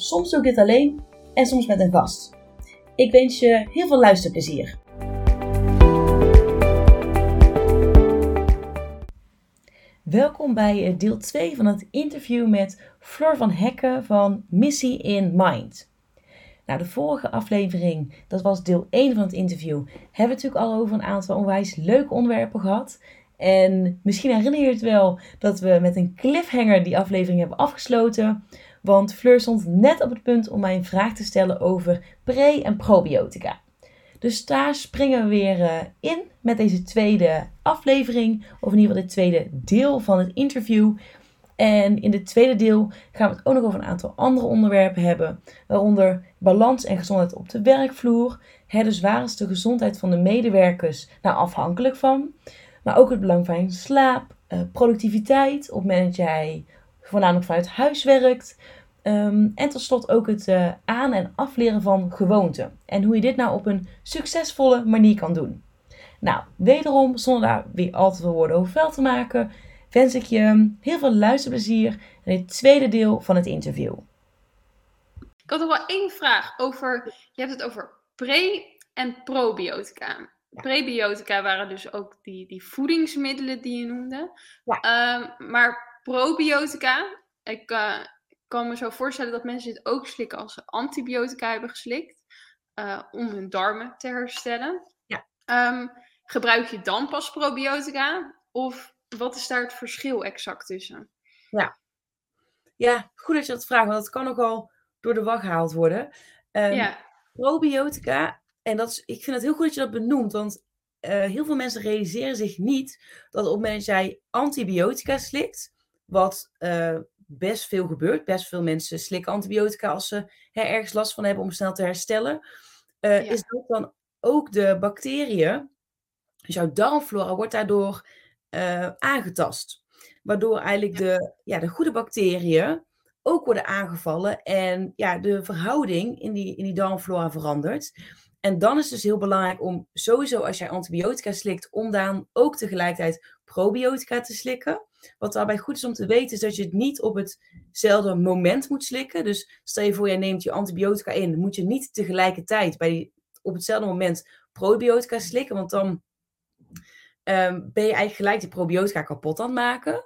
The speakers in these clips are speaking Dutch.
Soms doe ik dit alleen en soms met een gast. Ik wens je heel veel luisterplezier. Welkom bij eh, deel 2 van het interview met Flor van Hekken van Missie in Mind. Nou, de vorige aflevering, dat was deel 1 van het interview, hebben we natuurlijk al over een aantal onwijs leuke onderwerpen gehad. En misschien herinner je het wel dat we met een cliffhanger die aflevering hebben afgesloten. Want Fleur stond net op het punt om mij een vraag te stellen over pre- en probiotica. Dus daar springen we weer eh, in met deze tweede aflevering, of in ieder geval dit tweede deel van het interview. En in dit tweede deel gaan we het ook nog over een aantal andere onderwerpen hebben, waaronder balans en gezondheid op de werkvloer. Dus waar is de gezondheid van de medewerkers nou afhankelijk van? Maar ook het belang van slaap, eh, productiviteit, op het moment dat jij voornamelijk vanuit huis werkt. Um, en tot slot ook het uh, aan- en afleren van gewoonten. En hoe je dit nou op een succesvolle manier kan doen. Nou, wederom, zonder daar weer al te veel woorden over vuil te maken, wens ik je heel veel luisterplezier in het tweede deel van het interview. Ik had nog wel één vraag over, je hebt het over pre- en probiotica. Prebiotica waren dus ook die, die voedingsmiddelen die je noemde. Ja. Um, maar probiotica, ik, uh, kan me zo voorstellen dat mensen dit ook slikken als ze antibiotica hebben geslikt. Uh, om hun darmen te herstellen. Ja. Um, gebruik je dan pas probiotica? Of wat is daar het verschil exact tussen? Ja, ja goed dat je dat vraagt, want dat kan ook al door de wacht gehaald worden. Um, ja. Probiotica, en dat is, ik vind het heel goed dat je dat benoemt, want uh, heel veel mensen realiseren zich niet dat op het moment dat jij antibiotica slikt, wat uh, best veel gebeurt. Best veel mensen slikken antibiotica als ze hè, ergens last van hebben om snel te herstellen. Uh, Is dat dan ook de bacteriën, dus jouw darmflora wordt daardoor uh, aangetast. Waardoor eigenlijk de, ja, de goede bacteriën ook worden aangevallen en ja, de verhouding in die, in die darmflora verandert. En dan is het dus heel belangrijk om sowieso als jij antibiotica slikt, om dan ook tegelijkertijd probiotica te slikken. Wat daarbij goed is om te weten, is dat je het niet op hetzelfde moment moet slikken. Dus stel je voor, jij neemt je antibiotica in, moet je niet tegelijkertijd bij die, op hetzelfde moment probiotica slikken, want dan um, ben je eigenlijk gelijk die probiotica kapot aan het maken.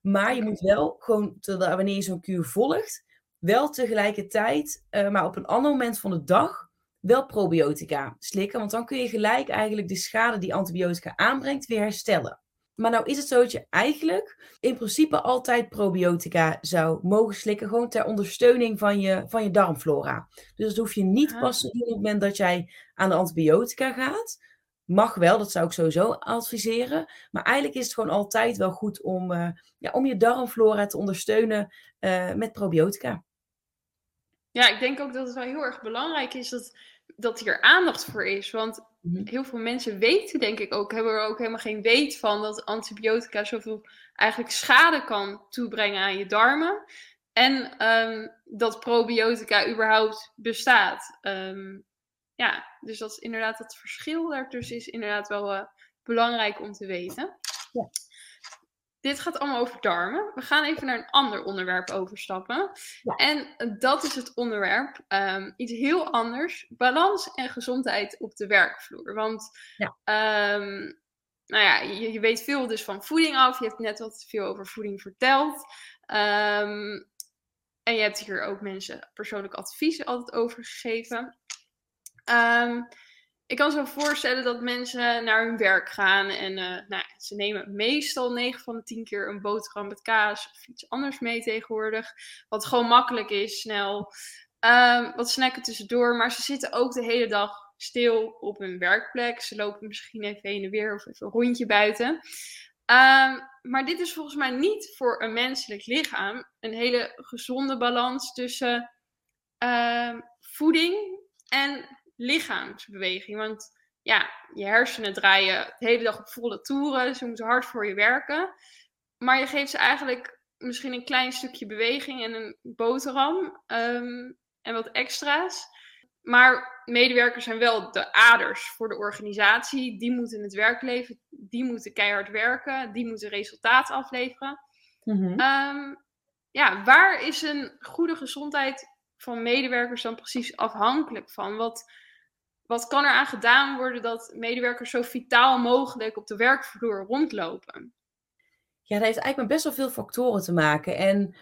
Maar je moet wel gewoon, wanneer je zo'n kuur volgt, wel tegelijkertijd, uh, maar op een ander moment van de dag, wel probiotica slikken. Want dan kun je gelijk eigenlijk de schade die antibiotica aanbrengt weer herstellen. Maar nou is het zo dat je eigenlijk in principe altijd probiotica zou mogen slikken. Gewoon ter ondersteuning van je, van je darmflora. Dus dat hoef je niet ah. pas te doen op het moment dat jij aan de antibiotica gaat. Mag wel, dat zou ik sowieso adviseren. Maar eigenlijk is het gewoon altijd wel goed om, uh, ja, om je darmflora te ondersteunen uh, met probiotica. Ja, ik denk ook dat het wel heel erg belangrijk is dat, dat hier aandacht voor is. Want mhm. heel veel mensen weten, denk ik ook, hebben er ook helemaal geen weet van dat antibiotica zoveel eigenlijk schade kan toebrengen aan je darmen. En um, dat probiotica überhaupt bestaat. Um, ja, dus dat is inderdaad het verschil daartussen is inderdaad wel uh, belangrijk om te weten. Ja. Dit gaat allemaal over darmen. We gaan even naar een ander onderwerp overstappen. Ja. En dat is het onderwerp, um, iets heel anders. Balans en gezondheid op de werkvloer. Want ja. Um, nou ja, je, je, weet veel dus van voeding af. Je hebt net wat veel over voeding verteld. Um, en je hebt hier ook mensen persoonlijk advies altijd over gegeven. Ik kan zo voorstellen dat mensen naar hun werk gaan en uh, nou, ze nemen meestal 9 van de 10 keer een boterham met kaas of iets anders mee tegenwoordig. Wat gewoon makkelijk is, snel. Um, wat snacken tussendoor, maar ze zitten ook de hele dag stil op hun werkplek. Ze lopen misschien even heen en weer of even een rondje buiten. Um, maar dit is volgens mij niet voor een menselijk lichaam een hele gezonde balans tussen ehm, voeding en lichaamsbeweging. Want ja, je hersenen draaien de hele dag op volle toeren. Ze moeten hard voor je werken. Maar je geeft ze eigenlijk misschien een klein stukje beweging en een boterham ehm, en wat extra's. Maar medewerkers zijn wel de aders voor de organisatie. Die moeten het werk leveren, die moeten keihard werken, die moeten resultaten afleveren. Mhm. Ehm, ja, waar is een goede gezondheid van medewerkers dan precies afhankelijk van? Wat, wat kan er aan gedaan worden dat medewerkers zo vitaal mogelijk op de werkvloer rondlopen? Ja, dat heeft eigenlijk met best wel veel factoren te maken. En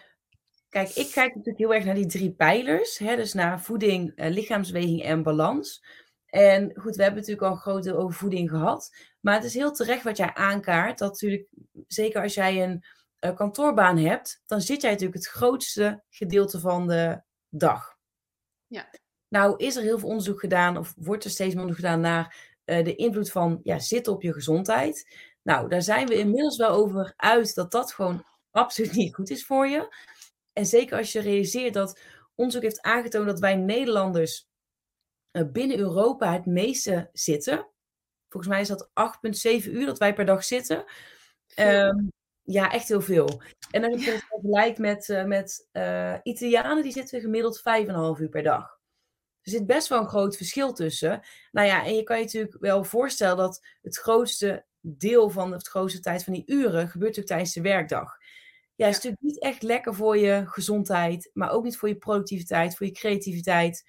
kijk, ik kijk natuurlijk heel erg naar die drie pijlers. Hè, dus naar voeding, uh, lichaamsweging en balans. En goed, we hebben natuurlijk al een grote over voeding gehad. Maar het is heel terecht wat jij aankaart. Dat natuurlijk, zeker als jij een uh, kantoorbaan hebt, dan zit jij natuurlijk het grootste gedeelte van de dag. Ja. Nou is er heel veel onderzoek gedaan, of wordt er steeds meer onderzoek gedaan naar uh, de invloed van ja, zitten op je gezondheid. Nou, daar zijn we inmiddels wel over uit dat dat gewoon absoluut niet goed is voor je. En zeker als je realiseert dat onderzoek heeft aangetoond dat wij Nederlanders uh, binnen Europa het meeste zitten. Volgens mij is dat 8,7 uur dat wij per dag zitten. Um, ja, echt heel veel. En dan heb je het vergelijk met, uh, met Italianen, die zitten gemiddeld 5,5 uur per dag. Er zit best wel een groot verschil tussen. Nou ja, en je kan je natuurlijk wel voorstellen dat het grootste deel van het grootste tijd van die uren gebeurt natuurlijk tijdens de werkdag. Ja, het is natuurlijk niet echt lekker voor je gezondheid, maar ook niet voor je productiviteit, voor je creativiteit.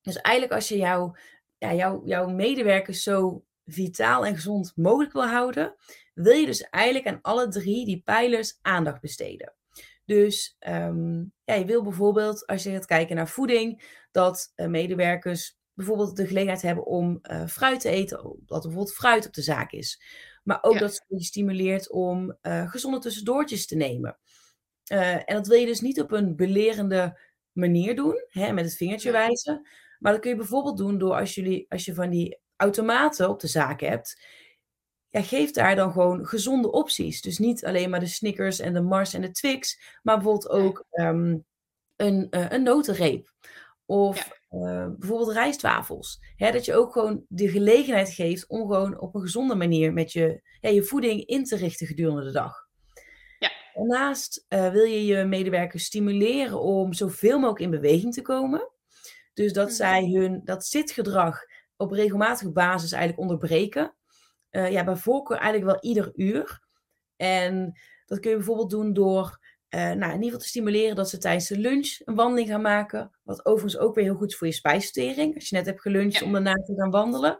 Dus eigenlijk als je jouw ja, jou, jouw medewerkers zo vitaal en gezond mogelijk wil houden, wil je dus eigenlijk aan alle drie die pijlers aandacht besteden. Dus um, ja, je wil bijvoorbeeld, als je gaat kijken naar voeding, dat uh, medewerkers bijvoorbeeld de gelegenheid hebben om uh, fruit te eten, dat er bijvoorbeeld fruit op de zaak is. Maar ook dat je stimuleert om uh, gezonde tussendoortjes te nemen. en dat wil je dus niet op een belerende manier doen, hè, met het vingertje wijzen. Maar dat kun je bijvoorbeeld doen door als, jullie, als je van die automaten op de zaak hebt, ja, geef daar dan gewoon gezonde opties. Dus niet alleen maar de Snickers en de Mars en de Twix, maar bijvoorbeeld ook um, een, een notenreep. Of uh, bijvoorbeeld rijstwafels. Hè, dat je ook gewoon de gelegenheid geeft om gewoon op een gezonde manier met je, ja, je voeding in te richten gedurende de dag. Ja. Daarnaast uh, wil je je medewerkers stimuleren om zoveel mogelijk in beweging te komen. Dus dat mm. zij hun dat zitgedrag op regelmatige basis eigenlijk onderbreken. Uh, ja, bij voorkeur eigenlijk wel ieder uur. En dat kun je bijvoorbeeld doen door uh, nou, in ieder geval te stimuleren dat ze tijdens de lunch een wandeling gaan maken. Wat overigens ook weer heel goed is voor je spijsvertering. Als je net hebt geluncht om daarna te gaan wandelen.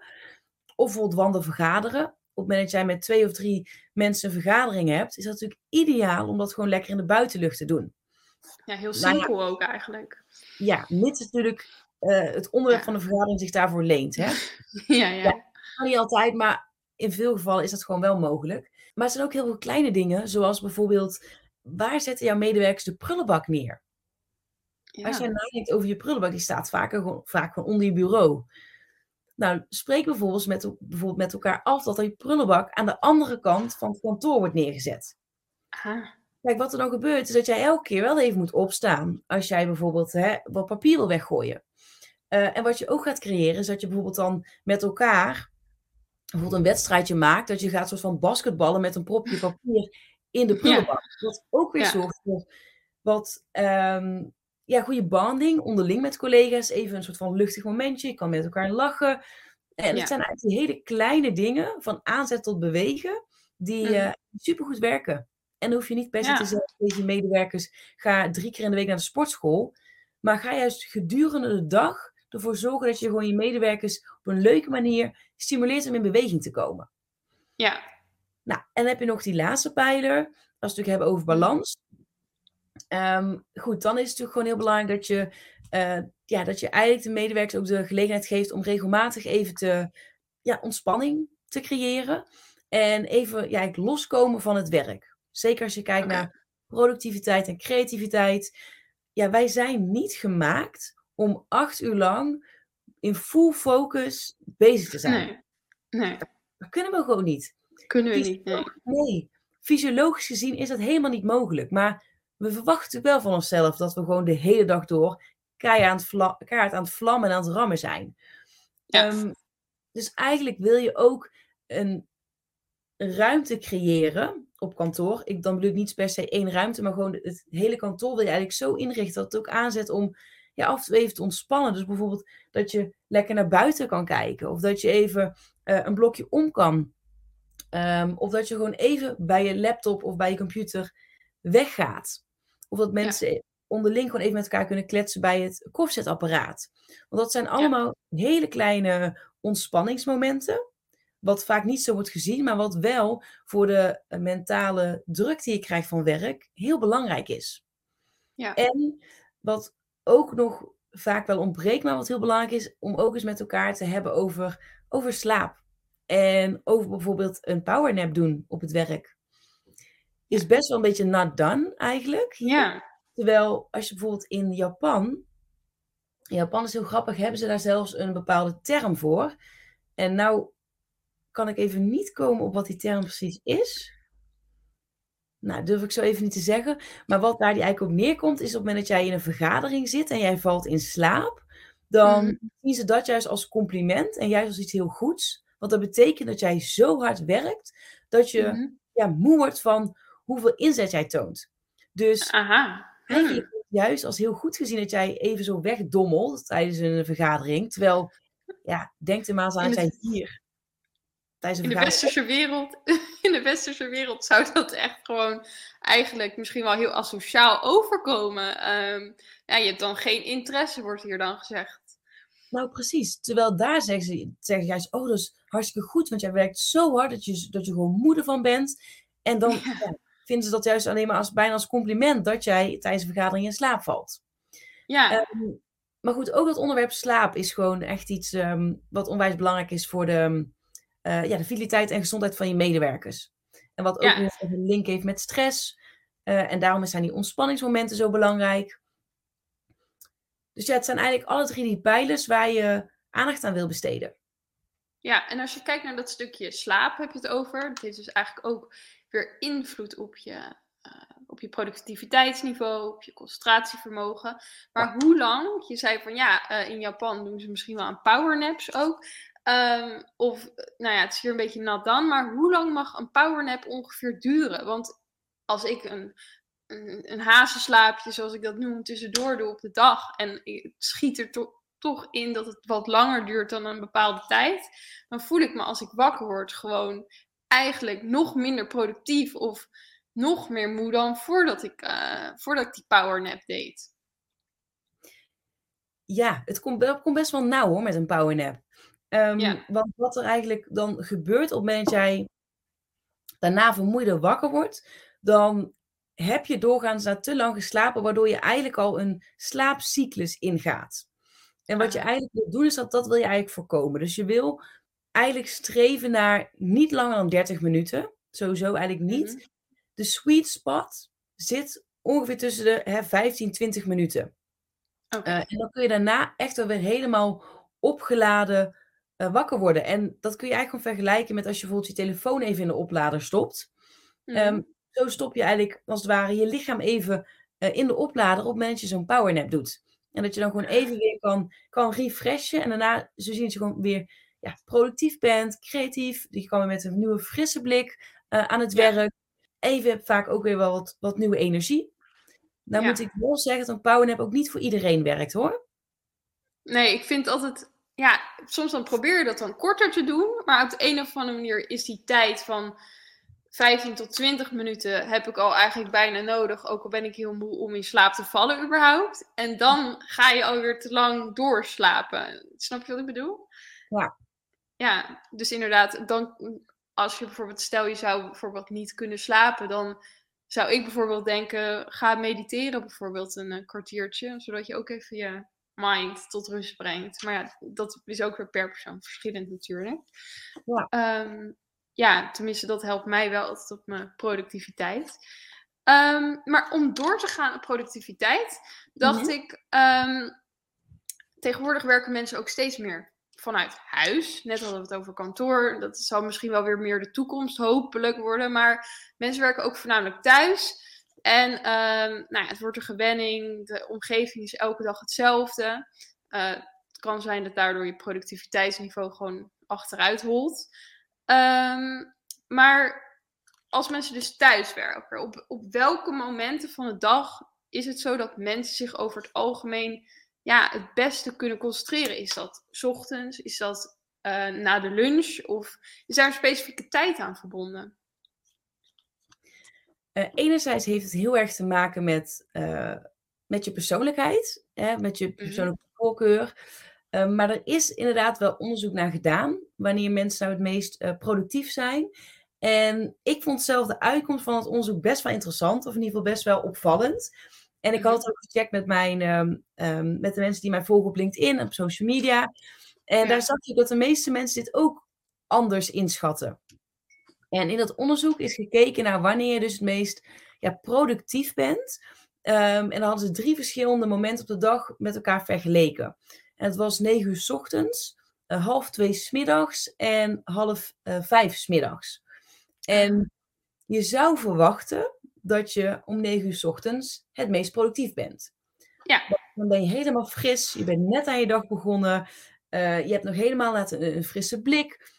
Of bijvoorbeeld wandelen vergaderen. Op het moment dat jij met twee of drie mensen een vergadering hebt, is dat natuurlijk ideaal om dat gewoon lekker in de buitenlucht te doen. Ja, heel simpel ook eigenlijk. Ja, mits natuurlijk uh, het onderwerp van de vergadering zich daarvoor leent. Hè? ja, ja. ja niet altijd, maar in veel gevallen is dat gewoon wel mogelijk. Maar er zijn ook heel veel kleine dingen, zoals bijvoorbeeld, waar zetten jouw medewerkers de prullenbak neer? Ja. Als jij nadenkt over je prullenbak, die staat vaak, vaak gewoon onder je bureau. Nou, spreek bijvoorbeeld met, bijvoorbeeld met elkaar af dat die prullenbak aan de andere kant van het kantoor wordt neergezet. Aha. Kijk, wat er dan gebeurt, is dat jij elke keer wel even moet opstaan. Als jij bijvoorbeeld hè, wat papier wil weggooien. Uh, en wat je ook gaat creëren, is dat je bijvoorbeeld dan met elkaar bijvoorbeeld een wedstrijdje maakt, dat je gaat soort van basketballen met een propje papier in de prullenbak. Ja. Wat ook weer zorgt voor wat um, ja, goede banding onderling met collega's. Even een soort van luchtig momentje. Je kan met elkaar lachen. En het zijn eigenlijk hele kleine dingen, van aanzet tot bewegen, die uh, supergoed werken. En dan hoef je niet per se te zeggen tegen je medewerkers, ga drie keer in de week naar de sportschool. Maar ga juist gedurende de dag ervoor zorgen dat je gewoon je medewerkers op een leuke manier stimuleert om in beweging te komen. Ja. Nou, en dan heb je nog die laatste pijler, als we het natuurlijk hebben over balans. Um, goed, dan is het natuurlijk gewoon heel belangrijk dat je, uh, ja, dat je eigenlijk de medewerkers ook de gelegenheid geeft om regelmatig even te, ja, ontspanning te creëren. En even ja, loskomen van het werk. Zeker als je kijkt okay. naar productiviteit en creativiteit. Ja, wij zijn niet gemaakt om acht uur lang in full focus bezig te zijn. Nee. nee. Dat kunnen we gewoon niet. Kunnen we niet, nee. nee. Fysiologisch gezien is dat helemaal niet mogelijk. Maar we verwachten wel van onszelf dat we gewoon de hele dag door keihard aan het, keihard aan het vlammen en aan het rammen zijn. Ehm, dus eigenlijk wil je ook een ruimte creëren op kantoor. Ik, dan bedoel ik niet per se één ruimte, maar gewoon het hele kantoor wil je eigenlijk zo inrichten dat het ook aanzet om ja, af en toe even te ontspannen. Dus bijvoorbeeld dat je lekker naar buiten kan kijken. Of dat je even uh, een blokje om kan. Um, of dat je gewoon even bij je laptop of bij je computer weggaat. Of dat mensen onderling gewoon even met elkaar kunnen kletsen bij het koffiezetapparaat. Want dat zijn allemaal hele kleine ontspanningsmomenten. Wat vaak niet zo wordt gezien, maar wat wel voor de mentale druk die je krijgt van werk heel belangrijk is. Ja. En wat ook nog vaak wel ontbreekt, maar wat heel belangrijk is, om ook eens met elkaar te hebben over, over slaap. En over bijvoorbeeld een powernap doen op het werk. Is best wel een beetje not done eigenlijk. Ja. Terwijl als je bijvoorbeeld in Japan. In Japan is heel grappig, hebben ze daar zelfs een bepaalde term voor. En nou kan ik even niet komen op wat die term precies is. Nou, durf ik zo even niet te zeggen. Maar wat daar die eigenlijk op neerkomt, is op het moment dat jij in een vergadering zit en jij valt in slaap, dan mm. zien ze dat juist als compliment en juist als iets heel goeds. Want dat betekent dat jij zo hard werkt dat je mm-hmm. ja, moe wordt van hoeveel inzet jij toont. Dus Aha. eigenlijk hmm. juist als heel goed gezien dat jij even zo wegdommelt tijdens een vergadering. Terwijl, ja, denk er maar eens aan dat jij hier in de westerse wereld, in de westerse wereld zou dat echt gewoon eigenlijk misschien wel heel asociaal overkomen. Um, ja, je hebt dan geen interesse, wordt hier dan gezegd. Nou, precies. Terwijl daar zeggen ze, zeggen juist, oh, dat is hartstikke goed, want jij werkt zo hard dat je, dat je gewoon moeder van bent. En dan ja. vinden ze dat juist alleen maar als, bijna als compliment dat jij tijdens een vergadering in slaap valt. Ja. Um, maar goed, ook dat onderwerp slaap is gewoon echt iets um, wat onwijs belangrijk is voor de, uh, ja, de vitaliteit en gezondheid van je medewerkers. En wat ook een link heeft met stress. Uh, en daarom zijn die ontspanningsmomenten zo belangrijk. Dus ja, het zijn eigenlijk alle drie die pijlers waar je aandacht aan wil besteden. Ja, en als je kijkt naar dat stukje slaap, heb je het over. Dat heeft dus eigenlijk ook weer invloed op je, uh, op je productiviteitsniveau, op je concentratievermogen. Maar hoe lang, je zei van ja, uh, in Japan doen ze misschien wel aan powernaps ook. Um, of, nou ja, het is hier een beetje nat dan, maar hoe lang mag een powernap ongeveer duren? Want als ik een, een, hazenslaapje, zoals ik dat noem, tussendoor doe op de dag en het schiet er to toch in dat het wat langer duurt dan een bepaalde tijd, dan voel ik me als ik wakker word gewoon eigenlijk nog minder productief of nog meer moe dan voordat ik, uh, voordat ik die powernap deed. Ja, het komt, komt best wel nauw hoor met een powernap. Um, Want wat er eigenlijk dan gebeurt op het moment dat jij daarna vermoeider wakker wordt, dan heb je doorgaans na te lang geslapen, waardoor je eigenlijk al een slaapcyclus ingaat. En wat je ah. eigenlijk wil doen, is dat dat wil je eigenlijk voorkomen. Dus je wil eigenlijk streven naar niet langer dan 30 minuten. Sowieso eigenlijk niet. Mhm. De sweet spot zit ongeveer tussen de hè, 15, 20 minuten. Okay. Uh, eh, en dan kun je daarna echt wel weer helemaal opgeladen uh, wakker worden. En dat kun je eigenlijk gewoon vergelijken met als je bijvoorbeeld je telefoon even in de oplader stopt. Mm. Zo stop je eigenlijk als het ware je lichaam even uh, in de oplader op het moment dat je zo'n powernap doet. En dat je dan gewoon even weer kan, kan refreshen. En daarna zo zien dat je gewoon weer ja, productief bent, creatief. Je kan weer met een nieuwe frisse blik uh, aan het werk. Even heb vaak ook weer wel wat, wat nieuwe energie. Nou ja. moet ik wel zeggen dat een powernap ook niet voor iedereen werkt hoor. Nee, ik vind altijd ja, soms dan probeer je dat dan korter te doen. Maar op de een of andere manier is die tijd van 15 tot 20 minuten heb ik al eigenlijk bijna nodig. Ook al ben ik heel moe om in slaap te vallen überhaupt. En dan ga je alweer te lang doorslapen. Snap je wat ik bedoel? Ja. Ja, dus inderdaad, dan als je bijvoorbeeld, stel je zou bijvoorbeeld niet kunnen slapen, dan zou ik bijvoorbeeld denken, ga mediteren bijvoorbeeld een, een kwartiertje, zodat je ook even je mind tot rust brengt. Maar ja, dat is ook weer per persoon verschillend natuurlijk. Ja, um, ja tenminste, dat helpt mij wel altijd op mijn productiviteit. Um, maar om door te gaan op productiviteit, dacht mhm. ik, um, tegenwoordig werken mensen ook steeds meer vanuit huis. Net hadden we het over kantoor. Dat zal misschien wel weer meer de toekomst hopelijk worden. Maar mensen werken ook voornamelijk thuis. En um, nou ja, het wordt een gewenning, de omgeving is elke dag hetzelfde. Uh, het kan zijn dat daardoor je productiviteitsniveau gewoon achteruit holt. Um, maar als mensen dus thuiswerken, op, op welke momenten van de dag is het zo dat mensen zich over het algemeen ja, het beste kunnen concentreren? Is dat s ochtends? Is dat uh, na de lunch? Of is daar een specifieke tijd aan verbonden? Uh, enerzijds heeft het heel erg te maken met, uh, met je persoonlijkheid, hè, met je mhm. persoonlijke voorkeur. Uh, maar er is inderdaad wel onderzoek naar gedaan wanneer mensen nou het meest productief zijn. En ik vond zelf de uitkomst van het onderzoek best wel interessant, of in ieder geval best wel opvallend. En ik had mhm. het ook gecheckt met, mijn, um, um, met de mensen die mij volgen op LinkedIn en op social media. En ja. daar zag je dat de meeste mensen dit ook anders inschatten. En in dat onderzoek is gekeken naar wanneer je dus het meest ja, productief bent. Um, en dan hadden ze drie verschillende momenten op de dag met elkaar vergeleken. En het was negen uur s ochtends, uh, half twee smiddags en half uh, vijf smiddags. En je zou verwachten dat je om negen uur s ochtends het meest productief bent. Ja. Dan ben je helemaal fris, je bent net aan je dag begonnen, uh, je hebt nog helemaal een, een frisse blik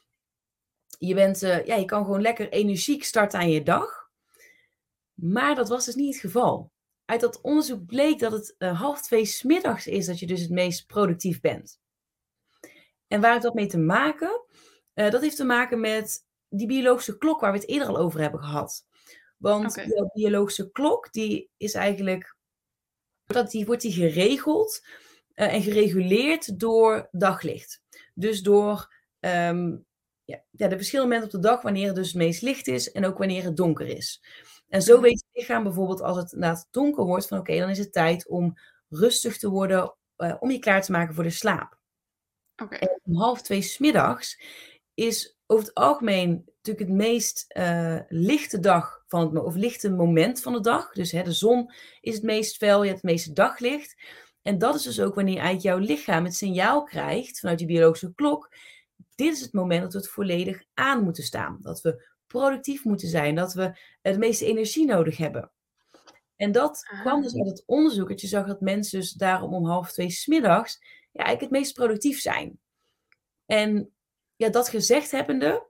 je, bent, ja, je kan gewoon lekker energiek starten aan je dag. Maar dat was dus niet het geval. Uit dat onderzoek bleek dat het uh, half twee smiddags is dat je dus het meest productief bent. En waar heeft dat mee te maken? Uh, dat heeft te maken met die biologische klok waar we het eerder al over hebben gehad. Want okay. de biologische klok, die is eigenlijk, dat die, wordt die geregeld en gereguleerd door daglicht. Dus door um, ja, ja, de verschillende momenten op de dag wanneer het dus het meest licht is en ook wanneer het donker is. En zo weet je lichaam bijvoorbeeld als het inderdaad donker wordt van oké, dan is het tijd om rustig te worden, uh, om je klaar te maken voor de slaap. Okay. En om half twee smiddags is over het algemeen natuurlijk het meest uh, lichte dag van het, of lichte moment van de dag. Dus hè, de zon is het meest fel, je hebt het meeste daglicht. En dat is dus ook wanneer eigenlijk jouw lichaam het signaal krijgt vanuit je biologische klok dit is het moment dat we het volledig aan moeten staan. Dat we productief moeten zijn, dat we het meeste energie nodig hebben. En dat ah. kwam dus uit het onderzoek, dat je zag dat mensen dus daarom om half twee smiddags ja, eigenlijk het meest productief zijn. En ja, dat gezegd hebbende,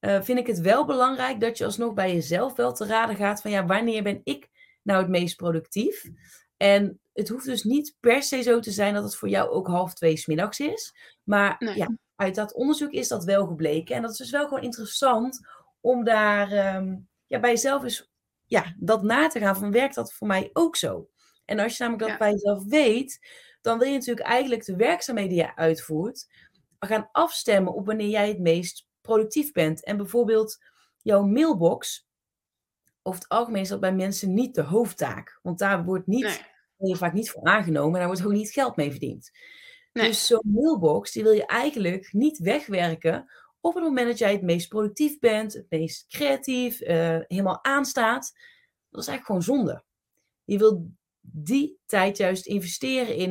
uh, vind ik het wel belangrijk dat je alsnog bij jezelf wel te raden gaat van ja, wanneer ben ik nou het meest productief? En het hoeft dus niet per se zo te zijn dat het voor jou ook half twee smiddags is. Maar nee. ja, uit dat onderzoek is dat wel gebleken. En dat is dus wel gewoon interessant om daar um, ja, bij jezelf eens ja, dat na te gaan van werkt dat voor mij ook zo? En als je namelijk dat ja. bij jezelf weet, dan wil je natuurlijk eigenlijk de werkzaamheden die je uitvoert gaan afstemmen op wanneer jij het meest productief bent. En bijvoorbeeld jouw mailbox, over het algemeen is dat bij mensen niet de hoofdtaak. Want daar wordt niet, nee. je vaak niet voor aangenomen en daar wordt ook niet geld mee verdiend. Dus zo'n mailbox, die wil je eigenlijk niet wegwerken op het moment dat jij het meest productief bent, het meest creatief, uh, helemaal aanstaat. Dat is eigenlijk gewoon zonde. Je wil die tijd juist investeren in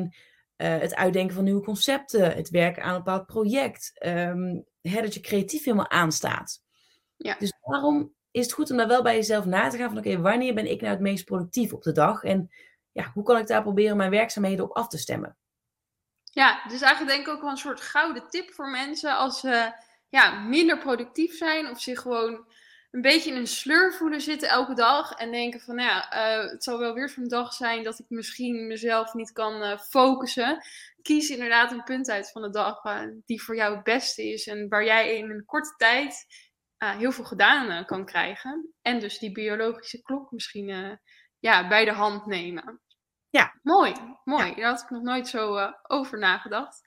uh, het uitdenken van nieuwe concepten, het werken aan een bepaald project, um, hè, dat je creatief helemaal aanstaat. Ja. Dus daarom is het goed om daar wel bij jezelf na te gaan van oké, okay, wanneer ben ik nou het meest productief op de dag en ja, hoe kan ik daar proberen mijn werkzaamheden op af te stemmen? Ja, dus eigenlijk denk ik ook wel een soort gouden tip voor mensen als ze ja, minder productief zijn of zich gewoon een beetje in een sleur voelen zitten elke dag en denken van nou ja, uh, het zal wel weer zo'n dag zijn dat ik misschien mezelf niet kan uh, focussen. Kies inderdaad een punt uit van de dag uh, die voor jou het beste is en waar jij in een korte tijd heel veel gedaan kan krijgen. En dus die biologische klok misschien ja, bij de hand nemen. Ja. Mooi, mooi. Ja. Daar had ik nog nooit zo over nagedacht.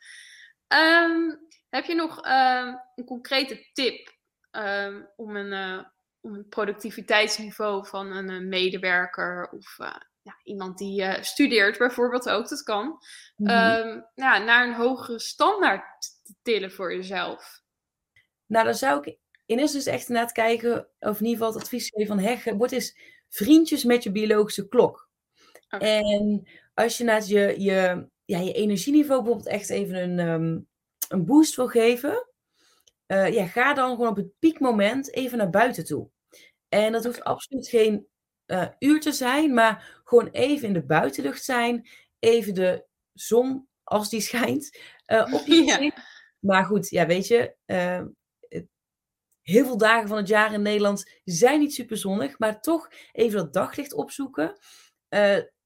Um, heb je nog uh, een concrete tip um, om, een, uh, om een productiviteitsniveau van een uh, medewerker of ja, iemand die studeert bijvoorbeeld ook, dat kan, mm -hmm. um, ja, naar een hogere standaard te tillen voor jezelf? Nou, dan zou ik in eerste instantie echt inderdaad kijken, of in ieder geval het advies geven van Hegge, word eens vriendjes met je biologische klok. Okay. En als je naar je, je, ja, je energieniveau bijvoorbeeld echt even een, um, een boost wil geven, uh, ja, ga dan gewoon op het piekmoment even naar buiten toe. En dat hoeft absoluut geen uur te zijn, maar gewoon even in de buitenlucht zijn. Even de zon, als die schijnt, op je ja. Maar goed, ja, weet je, heel veel dagen van het jaar in Nederland zijn niet super zonnig, maar toch even dat daglicht opzoeken.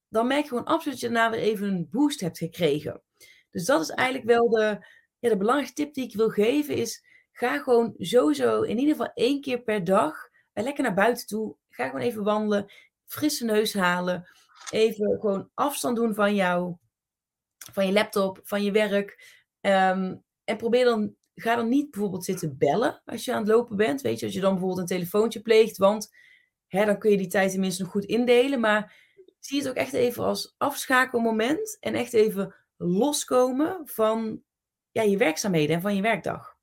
dan merk je gewoon absoluut dat je daarna weer even een boost hebt gekregen. Dus dat is eigenlijk wel de, ja, de belangrijkste tip die ik wil geven is, ga gewoon sowieso in ieder geval één keer per dag lekker naar buiten toe. Ga gewoon even wandelen, frisse neus halen, even gewoon afstand doen van jou, van je laptop, van je werk. Ehm, en probeer dan, ga dan niet bijvoorbeeld zitten bellen als je aan het lopen bent. Weet je, als je dan bijvoorbeeld een telefoontje pleegt, want hè, dan kun je die tijd tenminste nog goed indelen. Maar zie het ook echt even als afschakelmoment en echt even loskomen van ja, je werkzaamheden en van je werkdag.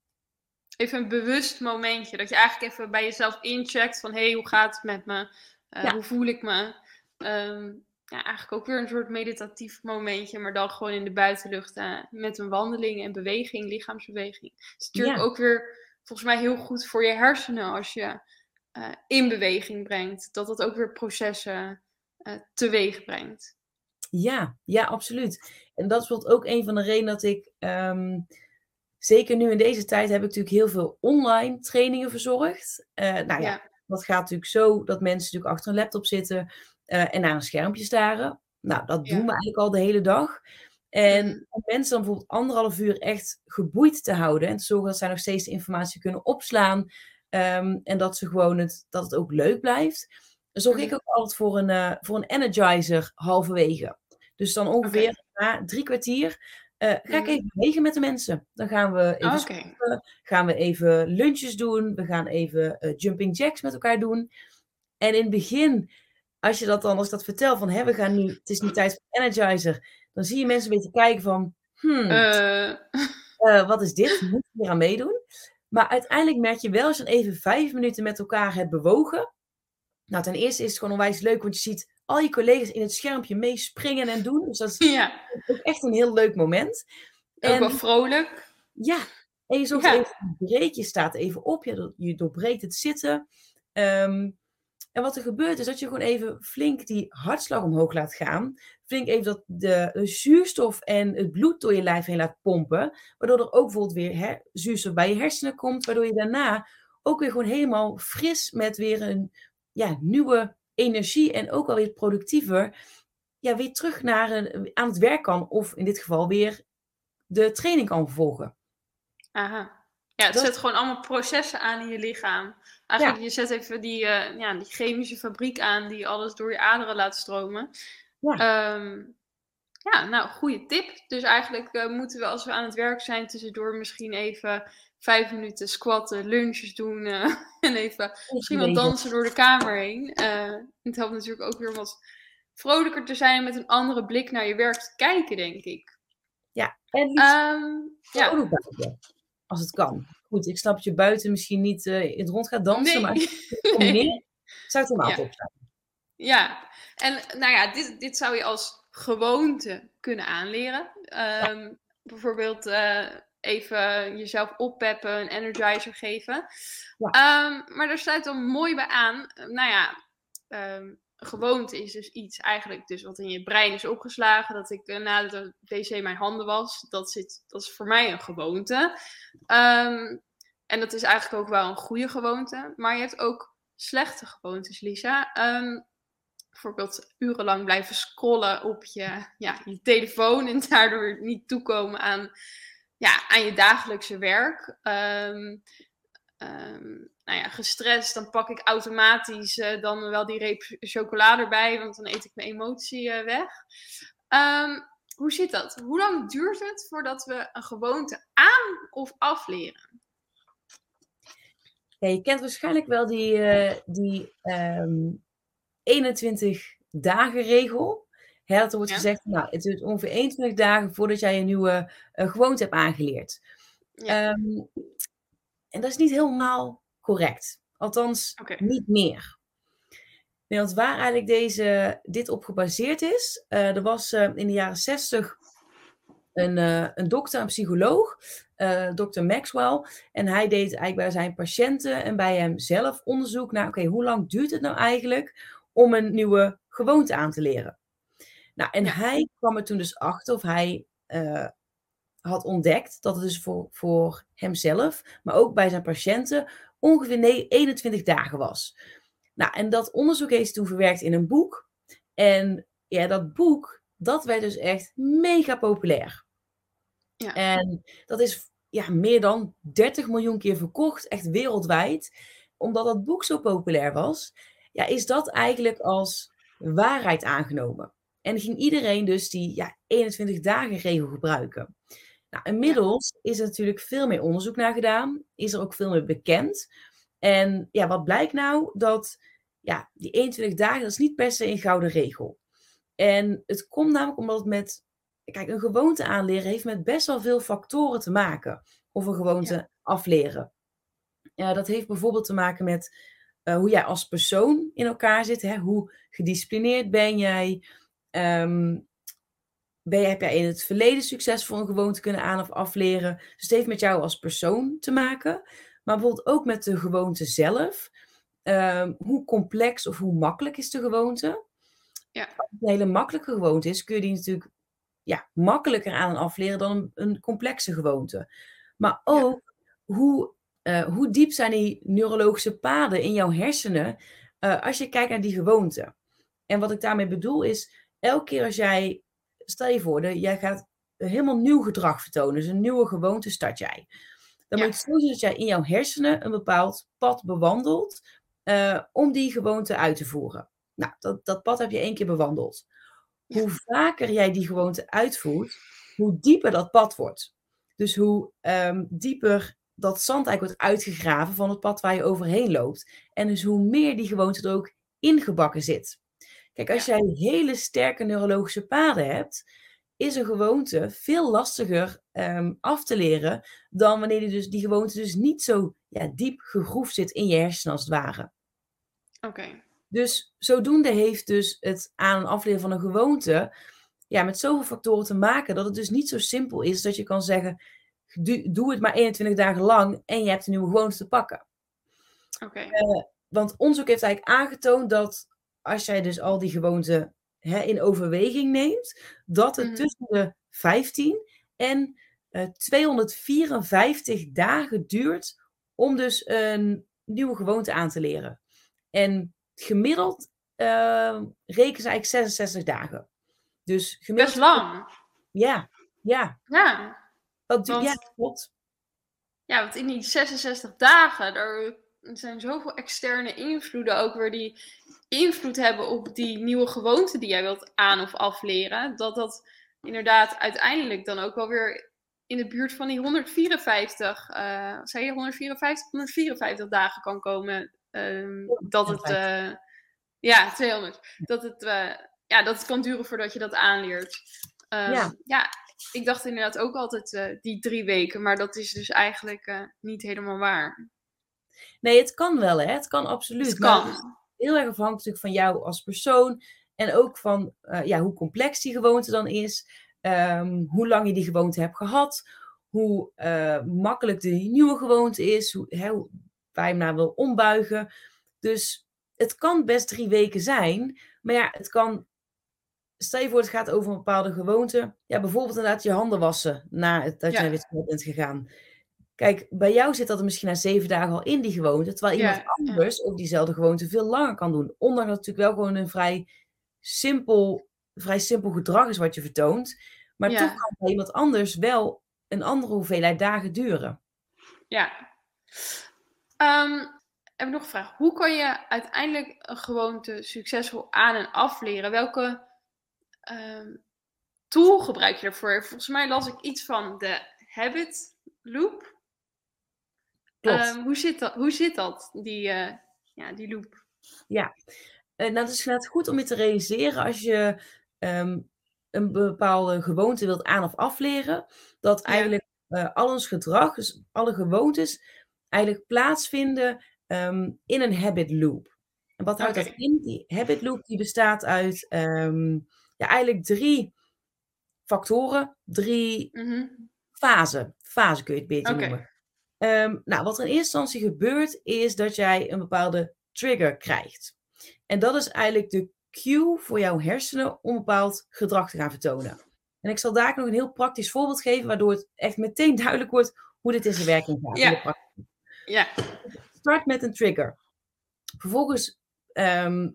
Even een bewust momentje. Dat je eigenlijk even bij jezelf incheckt van hé, hey, hoe gaat het met me? Uh, Hoe voel ik me? Ehm, ja, eigenlijk ook weer een soort meditatief momentje, maar dan gewoon in de buitenlucht uh, met een wandeling en beweging, lichaamsbeweging. Het is natuurlijk ook weer volgens mij heel goed voor je hersenen als je uh, in beweging brengt. Dat dat ook weer processen teweeg brengt. Ja, ja, absoluut. En dat is bijvoorbeeld ook een van de redenen dat ik, ehm, zeker nu in deze tijd, heb ik natuurlijk heel veel online trainingen verzorgd. Uh, nou ja, dat gaat natuurlijk zo dat mensen natuurlijk achter een laptop zitten uh, en naar een schermpje staren. Nou, dat doen we eigenlijk al de hele dag. En mhm. om mensen dan bijvoorbeeld anderhalf uur echt geboeid te houden en te zorgen dat zij nog steeds de informatie kunnen opslaan um, en dat ze gewoon het, dat het ook leuk blijft, zorg ik mhm. ook altijd voor een, uh, voor een energizer halverwege. Dus dan ongeveer na drie kwartier uh, ga ik mhm. even bewegen met de mensen. Dan gaan we even okay. gaan we even lunches doen, we gaan even uh, jumping jacks met elkaar doen. En in het begin, als je dat dan, als dat vertel van, hè, we gaan nu, het is nu tijd voor Energizer, dan zie je mensen een beetje kijken van, hmm, uh. wat is dit? Moet ik hier aan meedoen? Maar uiteindelijk merk je wel, als je even vijf minuten met elkaar hebt bewogen, nou, ten eerste is het gewoon onwijs leuk, want je ziet al je collega's in het schermpje meespringen en doen. Dus dat is ja. ook echt een heel leuk moment. En, ook wel vrolijk. Ja, en je zorgt even breek, je staat even op, je, je doorbreekt het zitten. Ehm, en wat er gebeurt is dat je gewoon even flink die hartslag omhoog laat gaan. Flink even dat de, de zuurstof en het bloed door je lijf heen laat pompen. Waardoor er ook bijvoorbeeld weer hè, zuurstof bij je hersenen komt. Waardoor je daarna ook weer gewoon helemaal fris met weer een ja, nieuwe energie en ook alweer productiever ja, weer terug naar een, aan het werk kan. Of in dit geval weer de training kan vervolgen. Aha. Ja, het zet gewoon allemaal processen aan in je lichaam. Eigenlijk, je zet even die, uh, ja, die chemische fabriek aan die alles door je aderen laat stromen. Ja, ehm, ja nou, goede tip. Dus eigenlijk uh, moeten we als we aan het werk zijn tussendoor misschien even vijf minuten squatten, lunches doen uh, en even misschien wel dansen door de kamer heen. Uh, het helpt natuurlijk ook weer om wat vrolijker te zijn met een andere blik naar je werk te kijken, denk ik. Ja, en um, ja. buiten, als het kan. Goed, ik snap dat je buiten misschien niet uh, in het rond gaat dansen, maar nee. zou het helemaal ja. top zijn. Ja, en nou ja, dit, dit zou je als gewoonte kunnen aanleren. Um, Bijvoorbeeld even jezelf oppeppen, een energizer geven. Ehm, maar daar sluit dan mooi bij aan. Nou ja, um, gewoonte is dus iets eigenlijk dus wat in je brein is opgeslagen. Dat ik uh, na de wc mijn handen was. Dat, zit, dat is voor mij een gewoonte. Ehm, en dat is eigenlijk ook wel een goede gewoonte. Maar je hebt ook slechte gewoontes, Lisa. bijvoorbeeld urenlang blijven scrollen op je, ja, je telefoon en daardoor niet toekomen aan ja, aan je dagelijkse werk. Um, nou ja, gestrest, dan pak ik automatisch uh, dan wel die reep chocolade erbij, want dan eet ik mijn emotie uh, weg. Um, hoe zit dat? Hoe lang duurt het voordat we een gewoonte aan of afleren? Ja, je kent waarschijnlijk wel die, uh, die um, 21 dagen regel. Hè, dat er wordt gezegd, nou, het duurt ongeveer 21 dagen voordat jij een nieuwe uh, gewoonte hebt aangeleerd. Ja. Um, en dat is niet helemaal correct. Althans, okay. niet meer. Nee, want waar eigenlijk deze, dit op gebaseerd is, uh, er was uh, in de jaren 60 een, uh, een dokter, een psycholoog, dokter Maxwell. En hij deed eigenlijk bij zijn patiënten en bij hemzelf onderzoek naar, oké, okay, hoe lang duurt het nou eigenlijk om een nieuwe gewoonte aan te leren. Nou, en hij kwam er toen dus achter, of hij uh, had ontdekt, dat het dus voor, voor hemzelf, maar ook bij zijn patiënten, ongeveer 21 dagen was. Nou, en dat onderzoek heeft toen verwerkt in een boek. En ja, dat boek, dat werd dus echt mega populair. Ja. En dat is ja, meer dan 30 miljoen keer verkocht, echt wereldwijd. Omdat dat boek zo populair was, ja, is dat eigenlijk als waarheid aangenomen. En ging iedereen dus die ja, 21 dagen regel gebruiken. Nou, inmiddels is er natuurlijk veel meer onderzoek naar gedaan, is er ook veel meer bekend. En ja, wat blijkt nou? Dat ja, die 21 dagen, dat is niet per se een gouden regel. En het komt namelijk omdat het met, kijk, een gewoonte aanleren heeft met best wel veel factoren te maken. Of een gewoonte afleren. Ja, dat heeft bijvoorbeeld te maken met uh, hoe jij als persoon in elkaar zit. Hè? Hoe gedisciplineerd ben jij? Um, ben je, heb jij in het verleden succesvol een gewoonte kunnen aan- of afleren? Dus het heeft met jou als persoon te maken. Maar bijvoorbeeld ook met de gewoonte zelf. Um, hoe complex of hoe makkelijk is de gewoonte? Ja. Als het een hele makkelijke gewoonte is, kun je die natuurlijk ja, makkelijker aan en afleren dan een, een complexe gewoonte. Maar ook hoe, uh, hoe diep zijn die neurologische paden in jouw hersenen uh, als je kijkt naar die gewoonte. En wat ik daarmee bedoel is, elke keer als jij, stel je voor, de, jij gaat helemaal nieuw gedrag vertonen, dus een nieuwe gewoonte start jij. Dan moet je zo zien dat jij in jouw hersenen een bepaald pad bewandelt uh, om die gewoonte uit te voeren. Nou, dat, dat pad heb je één keer bewandeld. Hoe vaker jij die gewoonte uitvoert, hoe dieper dat pad wordt. Dus hoe um, dieper dat zand eigenlijk wordt uitgegraven van het pad waar je overheen loopt. En dus hoe meer die gewoonte er ook ingebakken zit. Kijk, als jij hele sterke neurologische paden hebt, is een gewoonte veel lastiger um, af te leren dan wanneer die, dus, die gewoonte dus niet zo ja, diep gegroefd zit in je hersenen als het ware. Oké. Dus zodoende heeft dus het aan- en afleren van een gewoonte ja, met zoveel factoren te maken dat het dus niet zo simpel is dat je kan zeggen, doe het maar 21 dagen lang en je hebt een nieuwe gewoonte te pakken. Oké. Uh, want onderzoek heeft eigenlijk aangetoond dat als jij dus al die gewoonten hè, in overweging neemt, dat het mm -hmm. tussen de 15 en uh, 254 dagen duurt om dus een nieuwe gewoonte aan te leren. En gemiddeld uh, rekenen ze eigenlijk 66 dagen. Dus gemiddeld... Best lang. Ja, ja. Ja. Dat, want, ja, klopt. Ja, want in die 66 dagen, er zijn zoveel externe invloeden ook weer die invloed hebben op die nieuwe gewoonte die jij wilt aan- of afleren. Dat dat inderdaad uiteindelijk dan ook wel weer in de buurt van die 154, uh, zei je 154, 154 dagen kan komen. Uh, dat het, uh, ja, 200. Dat het, uh, ja, dat het kan duren voordat je dat aanleert. Um, ja. ja, ik dacht inderdaad ook altijd die drie weken, maar dat is dus eigenlijk niet helemaal waar. Nee, het kan wel, hè? Het kan absoluut. Het kan. Heel erg afhankelijk van jou als persoon en ook van uh, ja, hoe complex die gewoonte dan is, um, hoe lang je die gewoonte hebt gehad, hoe makkelijk de nieuwe gewoonte is, hoe, hè, waar je hem naar wil ombuigen. Dus het kan best drie weken zijn, maar ja, het kan stel je voor, het gaat over een bepaalde gewoonte. Ja, bijvoorbeeld inderdaad je handen wassen na het, dat je naar wc bent gegaan. Kijk, bij jou zit dat er misschien na zeven dagen al in die gewoonte. Terwijl iemand ja, anders ja. ook diezelfde gewoonte veel langer kan doen. Ondanks dat het natuurlijk wel gewoon een vrij simpel, vrij simpel gedrag is wat je vertoont. Maar toch kan bij iemand anders wel een andere hoeveelheid dagen duren. Ja. Um, heb ik nog een vraag. Hoe kan je uiteindelijk een gewoonte succesvol aan- en afleren? Welke um, tool gebruik je daarvoor? Volgens mij las ik iets van de habit loop. Um, hoe, zit dat, hoe zit dat, die, uh, ja, die loop? Ja, uh, nou, het is inderdaad goed om je te realiseren als je um, een bepaalde gewoonte wilt aan- of afleren, dat ja. eigenlijk uh, al ons gedrag, dus alle gewoontes, eigenlijk plaatsvinden um, in een habit loop. En wat houdt okay. dat in? Die habit loop die bestaat uit ja, eigenlijk drie factoren, drie mm-hmm. fasen. Fase kun je het beter okay. noemen. Um, nou, wat er in eerste instantie gebeurt, is dat jij een bepaalde trigger krijgt. En dat is eigenlijk de cue voor jouw hersenen om bepaald gedrag te gaan vertonen. En ik zal daar nog een heel praktisch voorbeeld geven, waardoor het echt meteen duidelijk wordt hoe dit in zijn werking gaat. Ja. ja. Start met een trigger. Vervolgens ehm,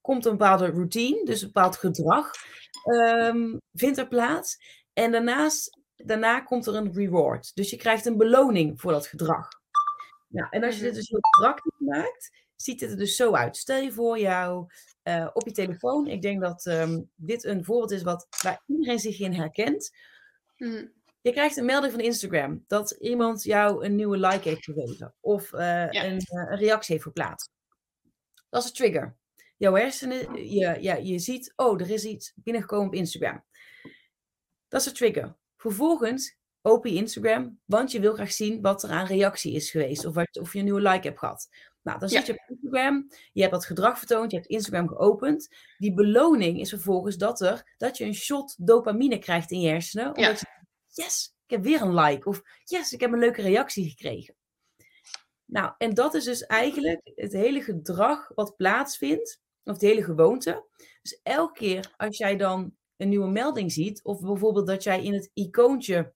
komt een bepaalde routine, dus een bepaald gedrag, um, vindt er plaats. En daarnaast, daarna komt er een reward. Dus je krijgt een beloning voor dat gedrag. Nou, en als je dit mhm. dus heel praktisch maakt, ziet het er dus zo uit. Stel je voor jou uh, op je telefoon. Ik denk dat um, dit een voorbeeld is wat, waar iedereen zich in herkent. Mhm. Je krijgt een melding van Instagram dat iemand jou een nieuwe like heeft gegeven. Of uh, een, uh, een, reactie heeft geplaatst. Dat is een trigger. Jouw hersenen, je, ja, je ziet, oh, er is iets binnengekomen op Instagram. Dat is een trigger. Vervolgens open je Instagram, want je wil graag zien wat er aan reactie is geweest. Of, wat, of je een nieuwe like hebt gehad. Nou, dan zit je op Instagram, je hebt dat gedrag vertoond, je hebt Instagram geopend. Die beloning is vervolgens dat, er, dat je een shot dopamine krijgt in je hersenen. Omdat je, yes, ik heb weer een like. Of yes, ik heb een leuke reactie gekregen. Nou, en dat is dus eigenlijk het hele gedrag wat plaatsvindt, of de hele gewoonte. Dus elke keer als jij dan een nieuwe melding ziet, of bijvoorbeeld dat jij in het icoontje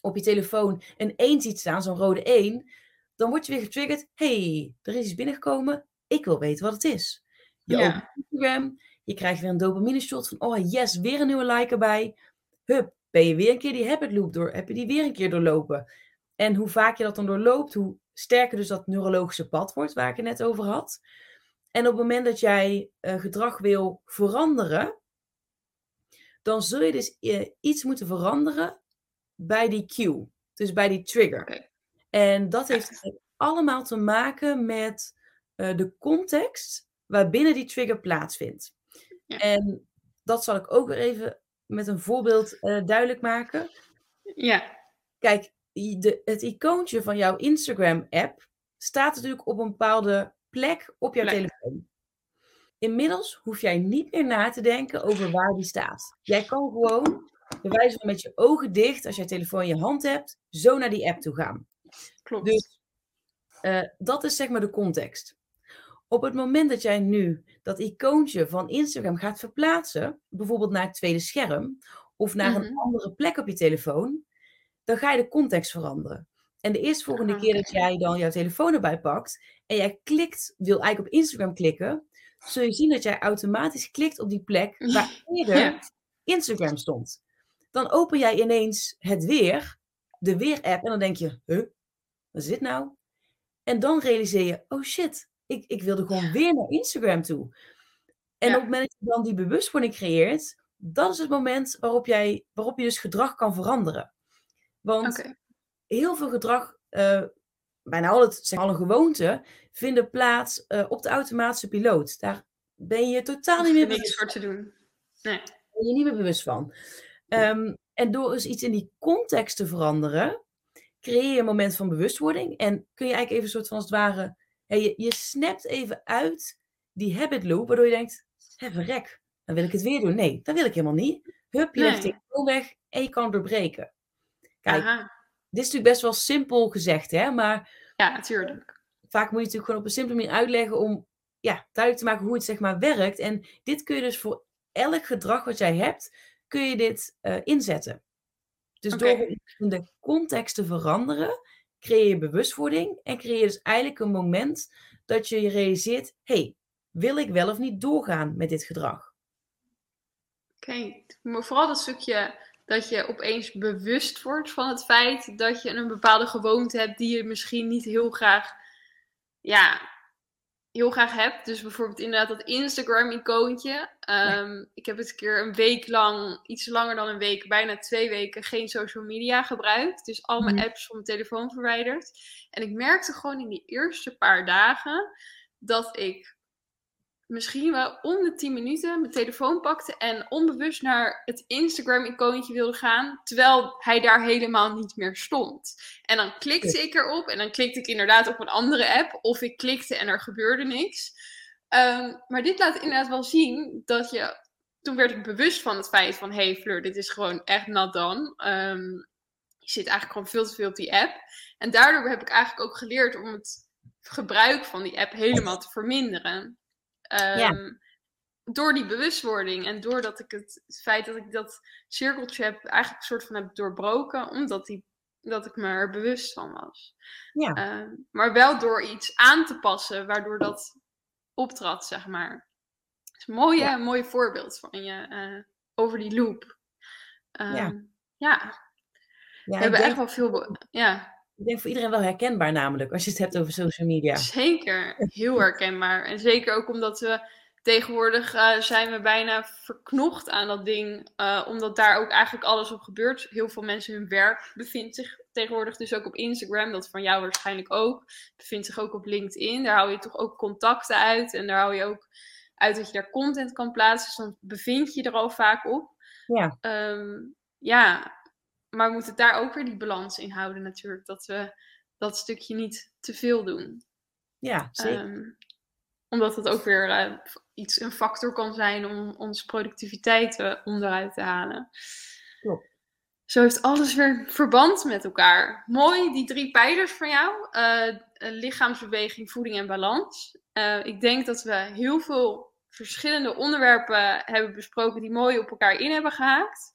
op je telefoon een 1 ziet staan, zo'n rode 1, dan word je weer getriggerd. hey, er is iets binnengekomen. Ik wil weten wat het is. Je ja. Instagram. Je krijgt weer een dopamine shot van, oh yes, weer een nieuwe like erbij. Hup, ben je weer een keer die habit loop door, heb je die weer een keer doorlopen. En hoe vaak je dat dan doorloopt, hoe sterker dus dat neurologische pad wordt, waar ik het net over had. En op het moment dat jij uh, gedrag wil veranderen, dan zul je dus uh, iets moeten veranderen bij die cue. Dus bij die trigger. En dat heeft allemaal te maken met uh, de context waarbinnen die trigger plaatsvindt. Ja. En dat zal ik ook weer even met een voorbeeld uh, duidelijk maken. Ja. Kijk, de, het icoontje van jouw Instagram-app staat natuurlijk op een bepaalde plek op jouw telefoon. Inmiddels hoef jij niet meer na te denken over waar die staat. Jij kan gewoon, bij wijze van met je ogen dicht, als je telefoon in je hand hebt, zo naar die app toe gaan. Klopt. Dus uh, dat is zeg maar de context. Op het moment dat jij nu dat icoontje van Instagram gaat verplaatsen, bijvoorbeeld naar het tweede scherm of naar een mhm. andere plek op je telefoon, dan ga je de context veranderen. En de eerstvolgende ah, keer dat jij dan jouw telefoon erbij pakt en jij klikt, wil eigenlijk op Instagram klikken, zul je zien dat jij automatisch klikt op die plek waar eerder Instagram stond. Dan open jij ineens het weer, de weer-app, en dan denk je, huh, wat is dit nou? En dan realiseer je, oh shit, ik, ik wilde gewoon weer naar Instagram toe. En op het moment dat je dan die bewustwording creëert, dat is het moment waarop, jij, waarop je dus gedrag kan veranderen. Want heel veel gedrag, uh, bijna al het, zeg, alle gewoonten, vinden plaats uh, op de automatische piloot. Daar ben je totaal niet meer niks voor te doen. Nee. Ben je niet meer bewust van. Um, en door eens iets in die context te veranderen, creëer je een moment van bewustwording. En kun je eigenlijk even een soort van als het ware, je, je snapt even uit die habit loop, waardoor je denkt, hé verrek, dan wil ik het weer doen. Nee, dat wil ik helemaal niet. Hup, je legt het weg en je kan doorbreken. Kijk, dit is natuurlijk best wel simpel gezegd, hè, maar... Ja, natuurlijk. Vaak moet je natuurlijk gewoon op een simpele manier uitleggen om ja, duidelijk te maken hoe het zeg maar werkt. En dit kun je dus voor elk gedrag wat jij hebt, kun je dit uh, inzetten. Dus okay. door de context te veranderen, creëer je bewustwording en creëer je dus eigenlijk een moment dat je je realiseert: hey, wil ik wel of niet doorgaan met dit gedrag? Oké, maar vooral dat stukje dat je opeens bewust wordt van het feit dat je een bepaalde gewoonte hebt die je misschien niet heel graag ja, heel graag heb. Dus bijvoorbeeld inderdaad dat Instagram-icoontje. Ehm, ik heb het een keer een week lang, iets langer dan een week, bijna twee weken, geen social media gebruikt. Dus al mijn mhm. apps van mijn telefoon verwijderd. En ik merkte gewoon in die eerste paar dagen dat ik misschien wel om de 10 minuten mijn telefoon pakte en onbewust naar het Instagram-icoontje wilde gaan, terwijl hij daar helemaal niet meer stond. En dan klikte ik erop en dan klikte ik inderdaad op een andere app, of ik klikte en er gebeurde niks. Ehm, maar dit laat inderdaad wel zien dat je. Toen werd ik bewust van het feit van: hey Fleur, dit is gewoon echt nat dan. Um, je zit eigenlijk gewoon veel te veel op die app. En daardoor heb ik eigenlijk ook geleerd om het gebruik van die app helemaal te verminderen. Ehm, door die bewustwording en doordat ik het, het feit dat ik dat cirkeltje heb eigenlijk een soort van heb doorbroken, omdat die, dat ik me er bewust van was. Ja. Ehm, maar wel door iets aan te passen, waardoor dat optrad, zeg maar. Is een mooie, mooie voorbeeld van je uh, over die loop. Um, ja. ja. We hebben echt wel veel. Ja. Ik denk voor iedereen wel herkenbaar, namelijk, als je het hebt over social media. Zeker, heel herkenbaar. En zeker ook omdat we tegenwoordig uh, zijn we bijna verknocht aan dat ding, uh, omdat daar ook eigenlijk alles op gebeurt. Heel veel mensen hun werk bevindt zich tegenwoordig dus ook op Instagram, dat van jou waarschijnlijk ook. Bevindt zich ook op LinkedIn, daar hou je toch ook contacten uit en daar hou je ook uit dat je daar content kan plaatsen. Dus dan bevind je er al vaak op. Ja. Um, ja, maar we moeten daar ook weer die balans in houden natuurlijk. Dat we dat stukje niet te veel doen. Ja, zeker. Um, omdat het ook weer uh, iets een factor kan zijn om onze productiviteit uh, onderuit te halen. Klopt. Zo heeft alles weer verband met elkaar. Mooi, die drie pijlers van jou. Uh, lichaamsbeweging, voeding en balans. ik denk dat we heel veel verschillende onderwerpen hebben besproken die mooi op elkaar in hebben gehaakt.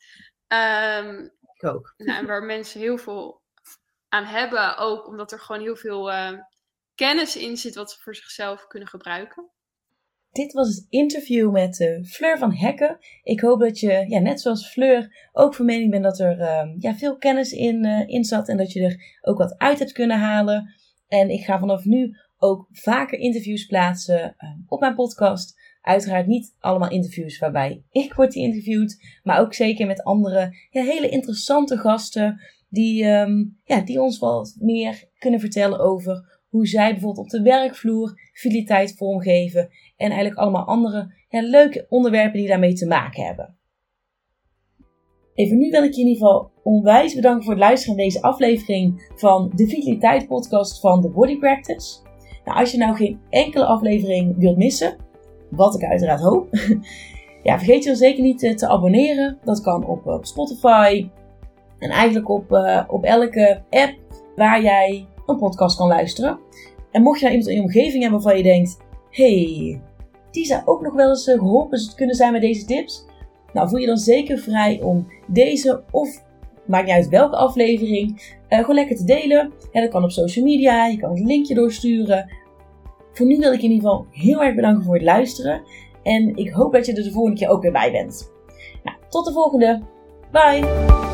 Um, ik ook. Nou, en waar mensen heel veel aan hebben, ook omdat er gewoon heel veel kennis in zit wat ze voor zichzelf kunnen gebruiken. Dit was het interview met uh, Fleur van Hekken. Ik hoop dat je, ja, net zoals Fleur, ook van mening bent dat er uh, ja, veel kennis in, uh, in zat en dat je er ook wat uit hebt kunnen halen. En ik ga vanaf nu ook vaker interviews plaatsen ehm, op mijn podcast. Uiteraard niet allemaal interviews waarbij ik word geïnterviewd, maar ook zeker met andere ja, hele interessante gasten die, um, ja, die ons wat meer kunnen vertellen over hoe zij bijvoorbeeld op de werkvloer fideliteit vormgeven en eigenlijk allemaal andere ja, leuke onderwerpen die daarmee te maken hebben. Even nu wil ik je in ieder geval onwijs bedanken voor het luisteren naar deze aflevering van de Vitaliteit Podcast van The Body Practice. Nou, als je nou geen enkele aflevering wilt missen, wat ik uiteraard hoop, ja, vergeet je dan zeker niet eh, te abonneren. Dat kan op, op Spotify en eigenlijk op, uh, op elke app waar jij een podcast kan luisteren. En mocht je nou iemand in je omgeving hebben waarvan je denkt: hey, die zou ook nog wel eens eh, geholpen kunnen zijn met deze tips. Nou, voel je dan zeker vrij om deze of maakt niet uit welke aflevering, uh, gewoon lekker te delen. Dat kan op social media, je kan het linkje doorsturen. Voor nu wil ik in ieder geval heel erg bedanken voor het luisteren. En ik hoop dat je er de volgende keer ook weer bij bent. Nou, tot de volgende. Bye!